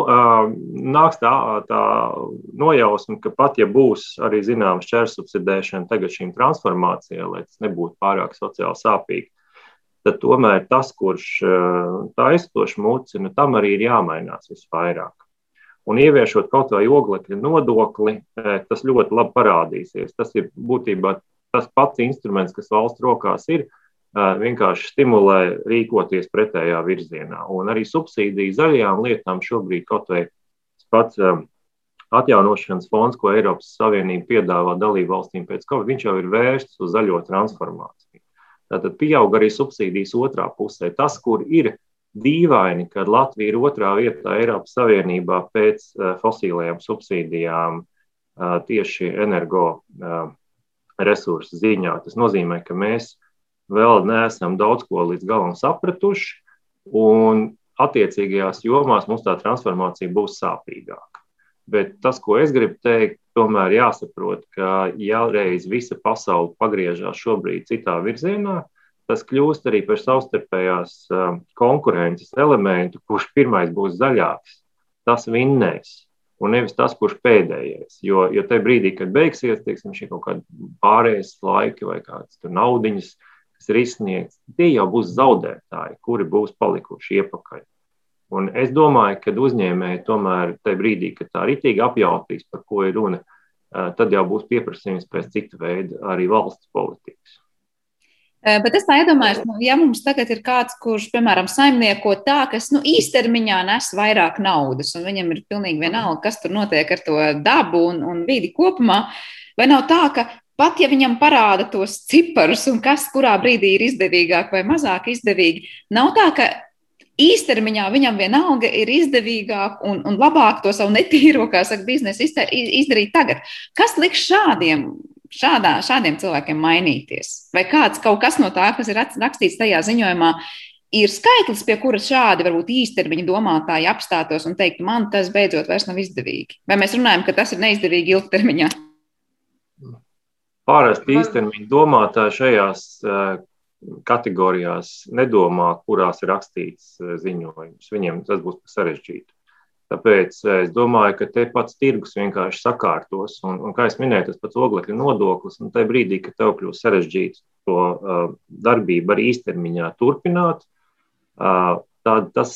Speaker 10: nāks tā, tā nojausma, ka pat ja būs arī zināma šķērsubsidēšana tagad šīm transformācijām, lai tas nebūtu pārāk sociāli sāpīgi, tad tomēr tas, kurš taisa to šmuci, nu, tam arī ir jāmainās visvairāk. Un ieviešot kaut vai oglekļa nodokli, tas ļoti labi parādīsies. Tas ir būtībā tas pats instruments, kas valsts rokās ir, vienkārši stimulē rīkoties pretējā virzienā. Un arī subsīdiju zaļajām lietām šobrīd kaut vai pats atjaunošanas fonds, ko Eiropas Savienība piedāvā dalību valstīm pēc Covid, viņš jau ir vērsts uz zaļo transformāciju. Tātad pieaug arī subsīdijas otrā pusē. Tas, kur ir dīvaini, kad Latvija ir otrā vietā Eiropas Savienībā pēc fosilējām subsīdijām tieši energo resursu ziņā. Tas nozīmē, ka mēs vēl neesam daudz ko līdz galam sapratuši, un attiecīgajās jomās mums tā transformācija būs sāpīgāka. Bet tas, ko es gribu teikt, tomēr jāsaprot, ka ja reiz visa pasaule pagriežās šobrīd citā virzienā, tas kļūst arī par savstarpējās konkurences elementu, kurš pirmais būs zaļāks, tas vinnēs. Un nevis tas, kurš pēdējais. Jo, jo tajā brīdī, kad beigsies teiksim, šī kaut kāda pārējais laika vai kādas naudiņas, uh, kas ir izsniegts, tie jau būs zaudētāji, kuri būs palikuši iepakaļ. Un es domāju, ka uzņēmēji tomēr tajā brīdī, kad tā ritīgi apjautīs, par ko ir runa, tad jau būs pieprasījums pēc cita veida arī valsts politikas.
Speaker 8: Bet es iedomājos, nu, ja mums tagad ir kāds, kurš, piemēram, saimnieko tā, kas nu, īstermiņā nes vairāk naudas, un viņam ir pilnīgi vienalga, kas tur notiek ar to dabu un, un vidi kopumā, vai nav tā, ka Pat ja viņam parāda tos ciparus un kas kurā brīdī ir izdevīgāk vai mazāk izdevīgi, nav tā, ka īstermiņā viņam vienalga ir izdevīgāk un, un labāk to savu netīro, kā saka, biznesu izdarīt tagad. Kas liks šādiem, šādā, šādiem cilvēkiem mainīties? Vai kāds kaut kas no tā, kas ir rakstīts tajā ziņojumā, ir skaitlis, pie kura šādi varbūt īstermiņa domātāji apstātos un teikt, man tas beidzot vairs nav izdevīgi? Vai mēs runājam, ka tas ir neizdevīgi ilgtermiņā?
Speaker 10: Pārasti īstermiņa domātāji šajās eh, kategorijās nedomā, kurās ir rakstīts eh, ziņojums. Viņiem tas būs sarežģīti. Tāpēc eh, es domāju, ka te pats tirgus vienkārši sakārtos. Un, un kā jau minēju, tas pats oglekļa nodoklis, un tajā brīdī, kad tev kļūst sarežģīti to uh, darbību arī īstermiņā turpināt, uh, tad tas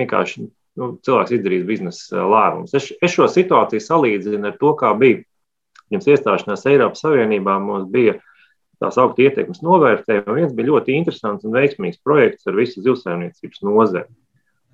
Speaker 10: vienkārši nu, cilvēks izdarīs biznesa lēmumus. Es, es šo situāciju salīdzinu ar to, kā bija pirms iestāšanās Eiropas Savienībā mums bija tā saukt ietekmes novērtējumu. Viens bija ļoti interesants un veiksmīgs projekts ar visu zivsaimniecības nozari.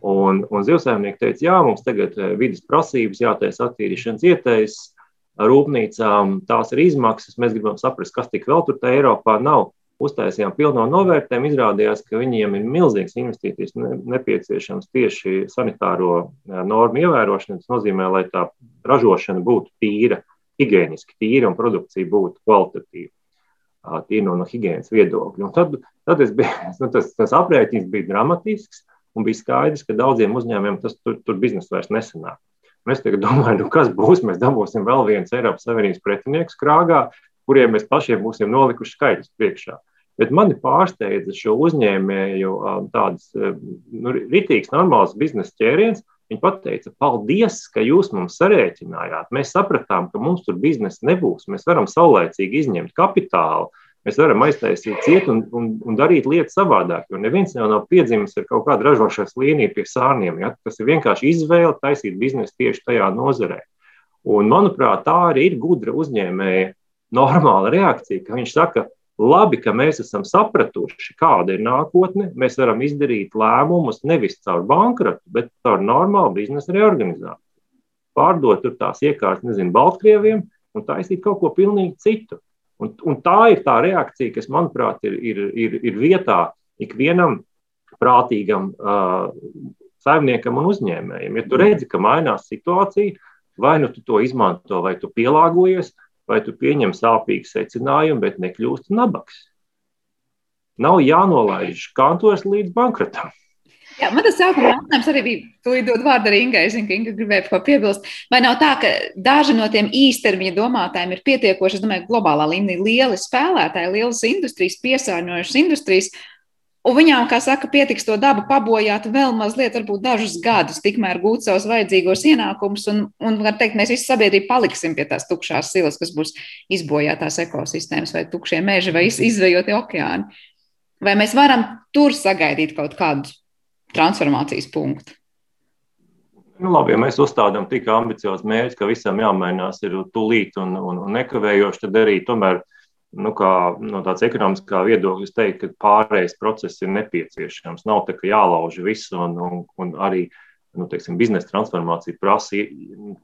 Speaker 10: Un, un zivsaimnieki teica, jā, mums tagad vidas prasības, jātaisa attīrīšanas ieteicis rūpnīcām, tās ir izmaksas. Mēs gribam saprast, kas tik vēl tur Eiropā nav uztaisījām pilno novērtējumu, izrādījās, ka viņiem ir milzīgas investīcijas nepieciešams tieši sanitāro normu ievērošana. Tas nozīmē, lai tā ražošana būtu tīra, higiēniski tīra un produkcija būtu kvalitatīva. Tīri no, no higiēnas viedokļa. Un tad, tad biju, nu, tas, tas aprēķins bija dramatisks, un bija skaidrs, ka daudziem uzņēmumiem tas tur, tur biznesa vairs nesanāk. Mēs tagad domājam, nu kas būs. Mēs dabūsim vēl viens Eiropas Savienības pretinieks krāgā, kuriem mēs pašiem būsim nolikuši skaidrs priekšā. Bet mani pārsteidza šo uzņēmēju tāds nu, rītīgs, normāls biznesa ķēriens. Viņi teica, paldies, ka jūs mums sarēķinājāt. Mēs sapratām, ka mums tur biznesa nebūs. Mēs varam saulēcīgi izņemt kapitālu, mēs varam aiztaisīt ciet un, un, un darīt lietas savādāk. Jo neviens jau nav piedzimis ar kaut kādu ražošanas līniju pie sārniem. Ja? Tas ir vienkārši izvēle taisīt biznesu tieši tajā nozarē. Un, manuprāt, tā arī ir gudra uzņēmēja normāla reakcija, ka viņš saka, labi, ka mēs esam sapratuši, kāda ir nākotne. Mēs varam izdarīt lēmumus nevis caur bankrotu, bet caur normālu biznesa reorganizāciju. Pārdot tur tās iekārtas, nezinu, Baltkrieviem un taisīt kaut ko pilnīgi citu. Un, un tā ir tā reakcija, kas, manuprāt, ir, ir, ir, ir vietā ikvienam prātīgam uh, saimniekam un uzņēmējam. Ja tu redzi, ka mainās situācija, vai nu tu to izmanto, vai tu pielāgojies, vai tu pieņem sāpīgu secinājumu, bet nekļūst nabaks. Nav jānolaiž kantors līdz bankrotam.
Speaker 8: Jā, man tas sākuma jautājums arī bija. Tūlīt dod vārdu arī Ingai. Zinu, ka Inga gribēja ko piebilst. Vai nav tā, ka daži no tiem īstermiņa domātājiem ir pietiekoši, es domāju, globālā līmenī lieli spēlētāji, lielas industrijas, piesārņojušas industrijas, Un viņām, kā saka, pietiks to dabu pabojāt vēl mazliet, varbūt dažus gadus, tikmēr gūt savus vajadzīgos ienākumus. Un, un var teikt, mēs visi sabiedrība paliksim pie tās tukšās silas, kas būs izbojātās ekosistēmas vai tukšie meži vai izvejoti okeāni. Vai mēs varam tur sagaidīt kaut kādu transformācijas punktu?
Speaker 10: Nu, labi, ja mēs uzstādām tik ambiciozu mērķi, ka visam jāmainās ir tūlīt un, un, un nekavējoši, tad arī tomēr nu, kā, no tāds ekonomiskā viedokļa, es teiktu, ka pārējais process ir nepieciešams. Nav tā, ka jālauž viss, un, un, un arī nu, teiksim, biznesa transformācija prasa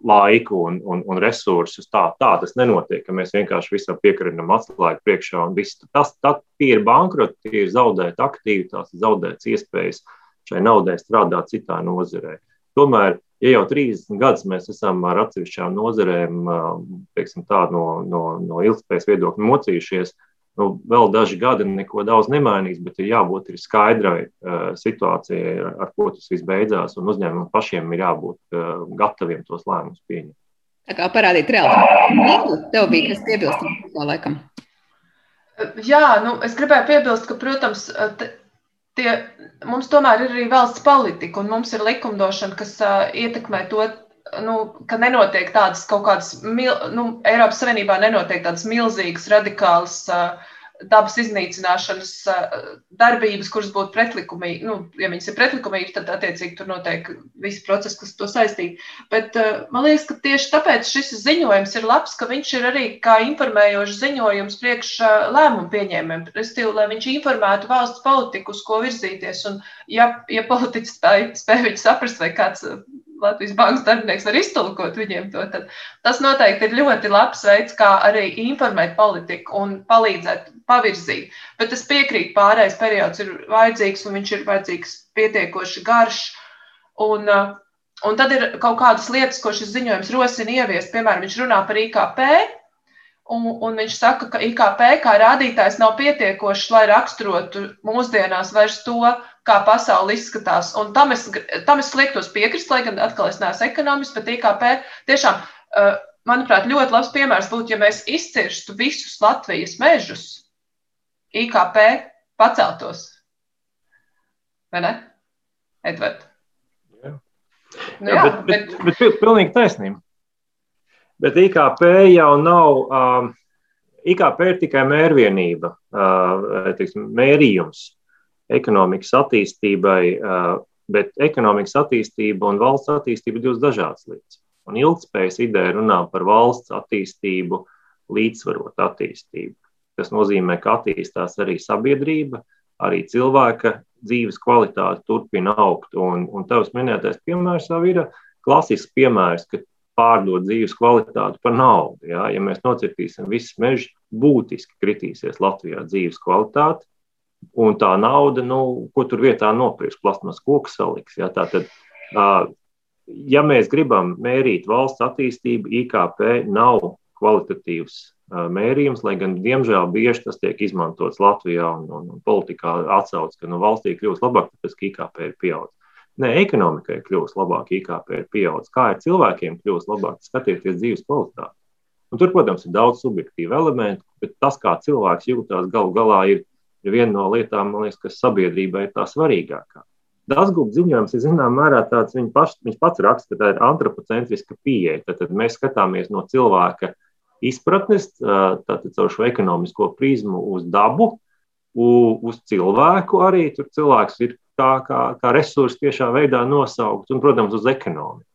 Speaker 10: laiku un, un, un resursus. Tā, tā tas nenotiek, ka mēs vienkārši visam piekarinam atslēgu priekšā. Tas, tas ir bankroti, tie ir zaudēti aktivitātes, zaudētas iespējas šai naudai strādāt citā nozarē. Tomēr ja jau 30 gadus mēs esam ar atsevišķām nozarēm teiksim, tā, no, no, no ilgspējas viedokļa mocījušies, nu, vēl daži gadi neko daudz nemainīs, bet ir jābūt ir skaidrai uh, situācijai, ar, ar ko tas viss beidzās, un uzņēmumam pašiem ir jābūt uh, gataviem tos lēmumus pieņemt.
Speaker 8: Tā kā parādīt reāli. Tev bija kas piebilstams laikam.
Speaker 9: Jā, nu, es gribēju piebilst, ka, protams, te, tie, mums tomēr ir arī valsts politika, un mums ir likumdošana, kas uh, ietekmē to, nu, ka nenotiek tādas kaut kādas, mil, nu, Eiropas Savienībā nenotiek tādas milzīgas, radikālas uh, dabas iznīcināšanas darbības, kuras būtu pretlikumīgi. Nu, ja viņas ir pretlikumīgas, tad attiecīgi tur notiek visi procesi, kas to saistīti. Bet man liekas, ka tieši tāpēc šis ziņojums ir labs, ka viņš ir arī kā informējošs ziņojums priekš lēmumu pieņēmējiem. Respektīvi, lai viņš informētu valsts politiku, uz ko virzīties. Un, ja, ja politiķi spēj, spēj viņu saprast, vai kāds Latvijas bankas darbinieks var iztulkot viņiem to, tad tas noteikti ir ļoti labs veids, kā arī informēt politiku un palīdzēt pavirzīt. Bet es piekrītu, pārējais periods ir vajadzīgs un viņš ir vajadzīgs pietiekoši garš. Un, uh, un tad ir kaut kādas lietas, ko šis ziņojums rosina ieviest. Piemēram, viņš runā par IKP. Un, un viņš saka, ka IKP kā rādītājs nav pietiekošs, lai raksturotu mūsdienās vairs to, kā pasaule izskatās. Un tam es, tam es liektos piekrist, lai gan atkal es neesmu ekonomists, bet IKP tiešām, uh, manuprāt, ļoti labs piemērs būtu, ja mēs izcirstu visus Latvijas mežus, IKP paceltos. Vai ne, Edvard?
Speaker 10: Jā, nu, jā, jā bet, bet, bet, bet pilnīgi taisnība. Bet IKP jau nav. Um, IKP ir tikai mērvienība, uh, teiksim, mērījums ekonomikas attīstībai, bet ekonomikas attīstība un valsts attīstība ir divas dažādas lietas. Un ilgspējas ideja runā par valsts attīstību, līdzsvarot attīstību. kas nozīmē, ka attīstās arī sabiedrība, arī cilvēka dzīves kvalitāte turpina augt. Un, un tavs minētais piemērs jau ir klasisks piemērs, ka pārdot dzīves kvalitāti par naudu. Ja, ja mēs nocirtīsim visus mežus, būtiski kritīsies Latvijā dzīves kvalitāte. Un tā nauda, nu, ko tur vietā nopirks, plasmas koku saliks. Ja, tātad, ja mēs gribam mērīt valsts attīstību, IKP nav kvalitatīvs mērījums, lai gan, diemžēl, bieži tas tiek izmantots Latvijā un, un, un politikā atsauc, ka nu, valstī kļūst labāk, tāpēc, ka IKP ir pieaudzis. Nē, ekonomikai kļūst labāk, IKP ir pieaudzis. Kā ir cilvēkiem kļūst labāk, skatieties dzīves kvalitāti. Un tur, protams, ir daudz subjektīvu elementu, bet tas, kā cilvēks jūtas galu galā, ir, ir viena no lietām, liekas, kas sabiedrībai ir tā svarīgākā. Dasgūda ziņojums ir zināmā mērā tāds, viņš, paš, viņš pats raksta, ka tā ir antropocentriska pieeja. Tad, tad mēs skatāmies no cilvēka izpratnes, tātad caur šo ekonomisko prizmu uz dabu, uz cilvēku arī. Tur cilvēks ir kā, kā, kā resursu tiešā veidā nosaukt, un, protams, uz ekonomiku.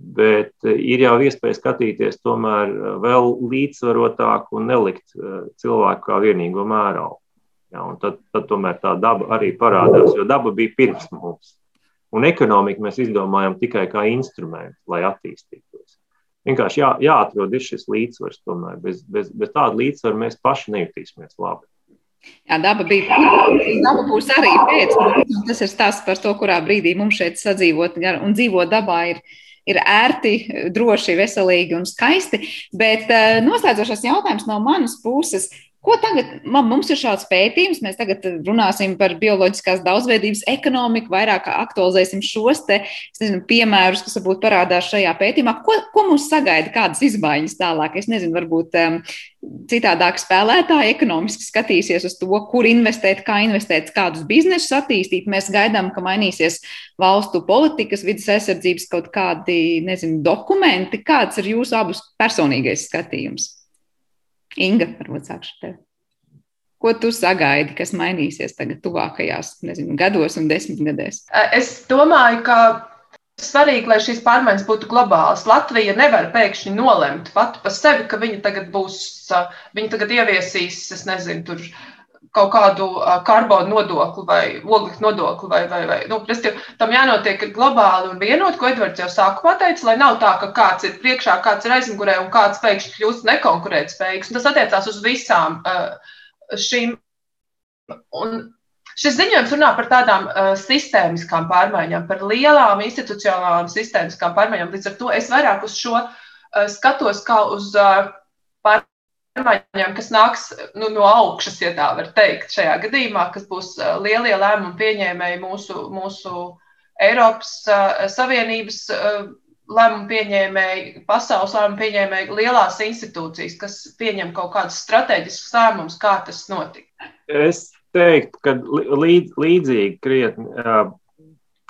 Speaker 10: Bet ir jau iespēja skatīties tomēr vēl līdzsvarotāk un nelikt cilvēku kā vienīgo mēralu. Ja, tad, tad tomēr tā daba arī parādās, jo daba bija pirms mums. Un ekonomiku mēs izdomājam tikai kā instrumentu, lai attīstītos. Vienkārši jā, jāatrod šis līdzsvars. Tomēr. Bez, bez, bez tāda līdzsvara mēs paši nejutīsimies labi.
Speaker 8: Jā, daba bija. Daba būs arī pēc. Tas ir stāsts par to, kurā brīdī mums šeit sadzīvot un dzīvot dabā ir, ir ērti, droši, veselīgi un skaisti. Bet uh, noslēdzošais jautājums no manas puses. Ko tagad mums ir šāds pētījums? Mēs tagad runāsim par bioloģiskās daudzveidības ekonomiku, vairāk aktualizēsim šos te, nezinu, piemērus, kas varbūt parādās šajā pētījumā. Ko, ko mums sagaida, kādas izmaiņas tālāk? Es nezinu, varbūt um, citādāk spēlētāji ekonomiski skatīsies uz to, kur investēt, kā investēt, kādus biznesus attīstīt. Mēs gaidām, ka mainīsies valstu politikas, vidas aizsardzības kaut kādi, nezinu, dokumenti. Kāds ir jūsu abus personīgais skatījums? Inga, varbūt sākšu tev. Ko tu sagaidi, kas mainīsies tagad, tuvākajās nezinu, gados un desmitgadēs?
Speaker 9: Es domāju, ka svarīgi, lai šīs pārmaiņas būtu globālas. Latvija nevar pēkšņi nolemt pati par sevi, ka viņa tagad būs, viņa tagad ieviesīs, es nezinu, tur kaut kādu karbonu nodokli vai oglekļa nodokli. Vai, vai, vai. Nu, tam jānotiek globāli un vienot, ko Edvards jau sākumā teica, lai nav tā, ka kāds ir priekšā, kāds ir aizmugurē un kāds pēkšņi kļūst nekonkurētspējīgs. Tas attiecās uz visām šīm. Un šis ziņojums runā par tādām uh, sistēmiskām pārmaiņām, par lielām institucionālām sistēmiskām pārmaiņām. Līdz ar to es vairāk uz šo uh, skatos kā uz uh, pār pārmaiņām, kas nāks nu, no augšas, ja tā var teikt, šajā gadījumā, kas būs lielie lēmumu pieņēmēji mūsu, mūsu Eiropas Savienības lēmumu pieņēmēji, pasaules lēmumu pieņēmēji, lielās institūcijas, kas pieņem kaut kādus strateģiskus lēmumus, kā tas notika?
Speaker 10: Es teiktu, ka līdz, līdzīgi krietni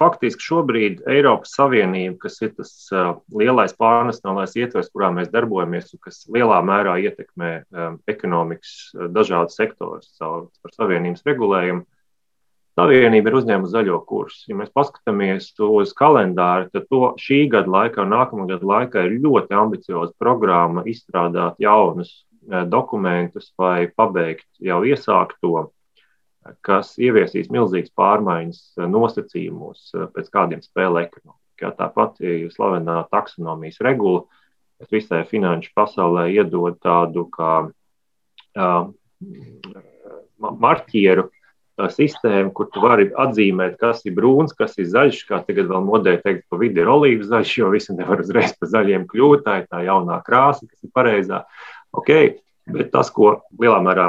Speaker 10: faktiski šobrīd Eiropas Savienība, kas ir tas uh, lielais pārnacionālais ietvers, kurā mēs darbojamies, un kas lielā mērā ietekmē um, ekonomikas uh, dažādas sektorus caur Savienības regulējumu, Savienība ir uzņēmusi zaļo kursu. Ja mēs paskatāmies uz kalendāru, tad to šī gada laikā un nākamā gada laikā ir ļoti ambicioza programma izstrādāt jaunus uh, dokumentus vai pabeigt jau iesākto kas ieviesīs milzīgas pārmaiņas eh, nosacījumos, eh, pēc kādiem spēlē ekonomika. Tāpat ir slavenā taksonomijas regula, kas visai finanšu pasaulē iedod tādu kā uh, marķieru sistēmu, kur tu vari atzīmēt, kas ir brūns, kas ir zaļš, kā tagad vēl modē teikt, pa vidi ir olīvas zaļš, jo visi nevar uzreiz pa zaļiem kļūt, tā ir tā jaunā krāsa, kas ir pareizā. Okay, Bet tas, ko lielā mērā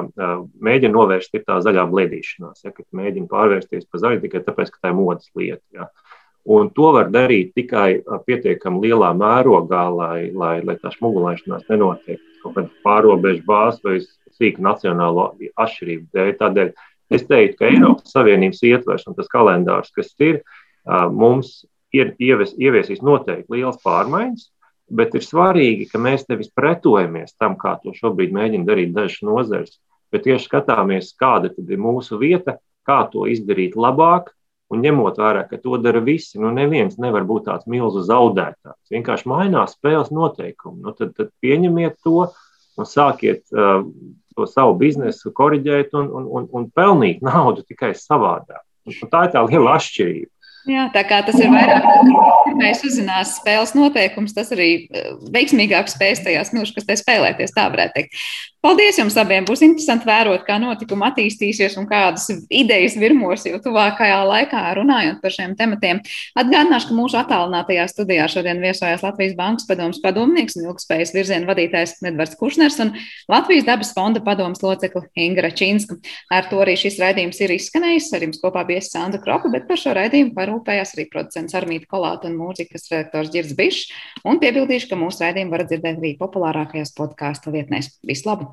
Speaker 10: mēģina novērst, ir tā zaļā blēdīšanās. Ja, kad mēģina pārvērsties par zaļu tikai tāpēc, ka tā ir modes lieta. Ja. Un to var darīt tikai pietiekami lielā mērogā, lai, lai, lai tā smugulēšanās nenotiek kaut kāda pārobežu bāzes vai sīka nacionālo atšķirību dēļ. Tādēļ es teiktu, ka Eiropas Savienības ietvers un tas kalendārs, kas ir, mums ir ievies, ieviesīs noteikti liels pārmaiņas bet ir svarīgi, ka mēs nevis pretojamies tam, kā to šobrīd mēģina darīt dažas nozares, bet tieši skatāmies, kāda ir mūsu vieta, kā to izdarīt labāk. Un ņemot vērā, ka to dara visi, nu neviens nevar būt tāds milzu zaudētājs. Vienkārši mainās spēles noteikumi. Nu, tad, tad pieņemiet to un sākiet uh, to savu biznesu korģēt un, un, un, un pelnīt naudu tikai savādāk. Un tā ir tā liela atšķirība.
Speaker 8: Jā, tā kā tas ir vairāk, pirmais uzzinās spēles noteikums, tas arī eh, veiksmīgāk spēs tajās milškastē spēlēties, tā varētu teikt. Paldies jums abiem! Būs interesanti vērot, kā notikuma attīstīsies un kādas idejas virmos jau tuvākajā laikā runājot par šiem tematiem. Atgādināšu, ka mūsu attālinātajā studijā šodien viesojās Latvijas Bankas padomus padomnieks un ilgspējas virziena vadītājs Edvards Kušners un Latvijas dabas fonda padomus locekli Inga Račinska. Ar to arī šis raidījums ir izskanējis. Ar jums kopā bija Sandra Kropa, bet par šo raidījumu parūpējās arī producents Armīta Kolāta un mūzikas redaktors Girds Bišs. Un piebildīšu, ka mūsu raidījumu var dzirdēt arī populārākajās podkāstu vietnēs. Vislabāk!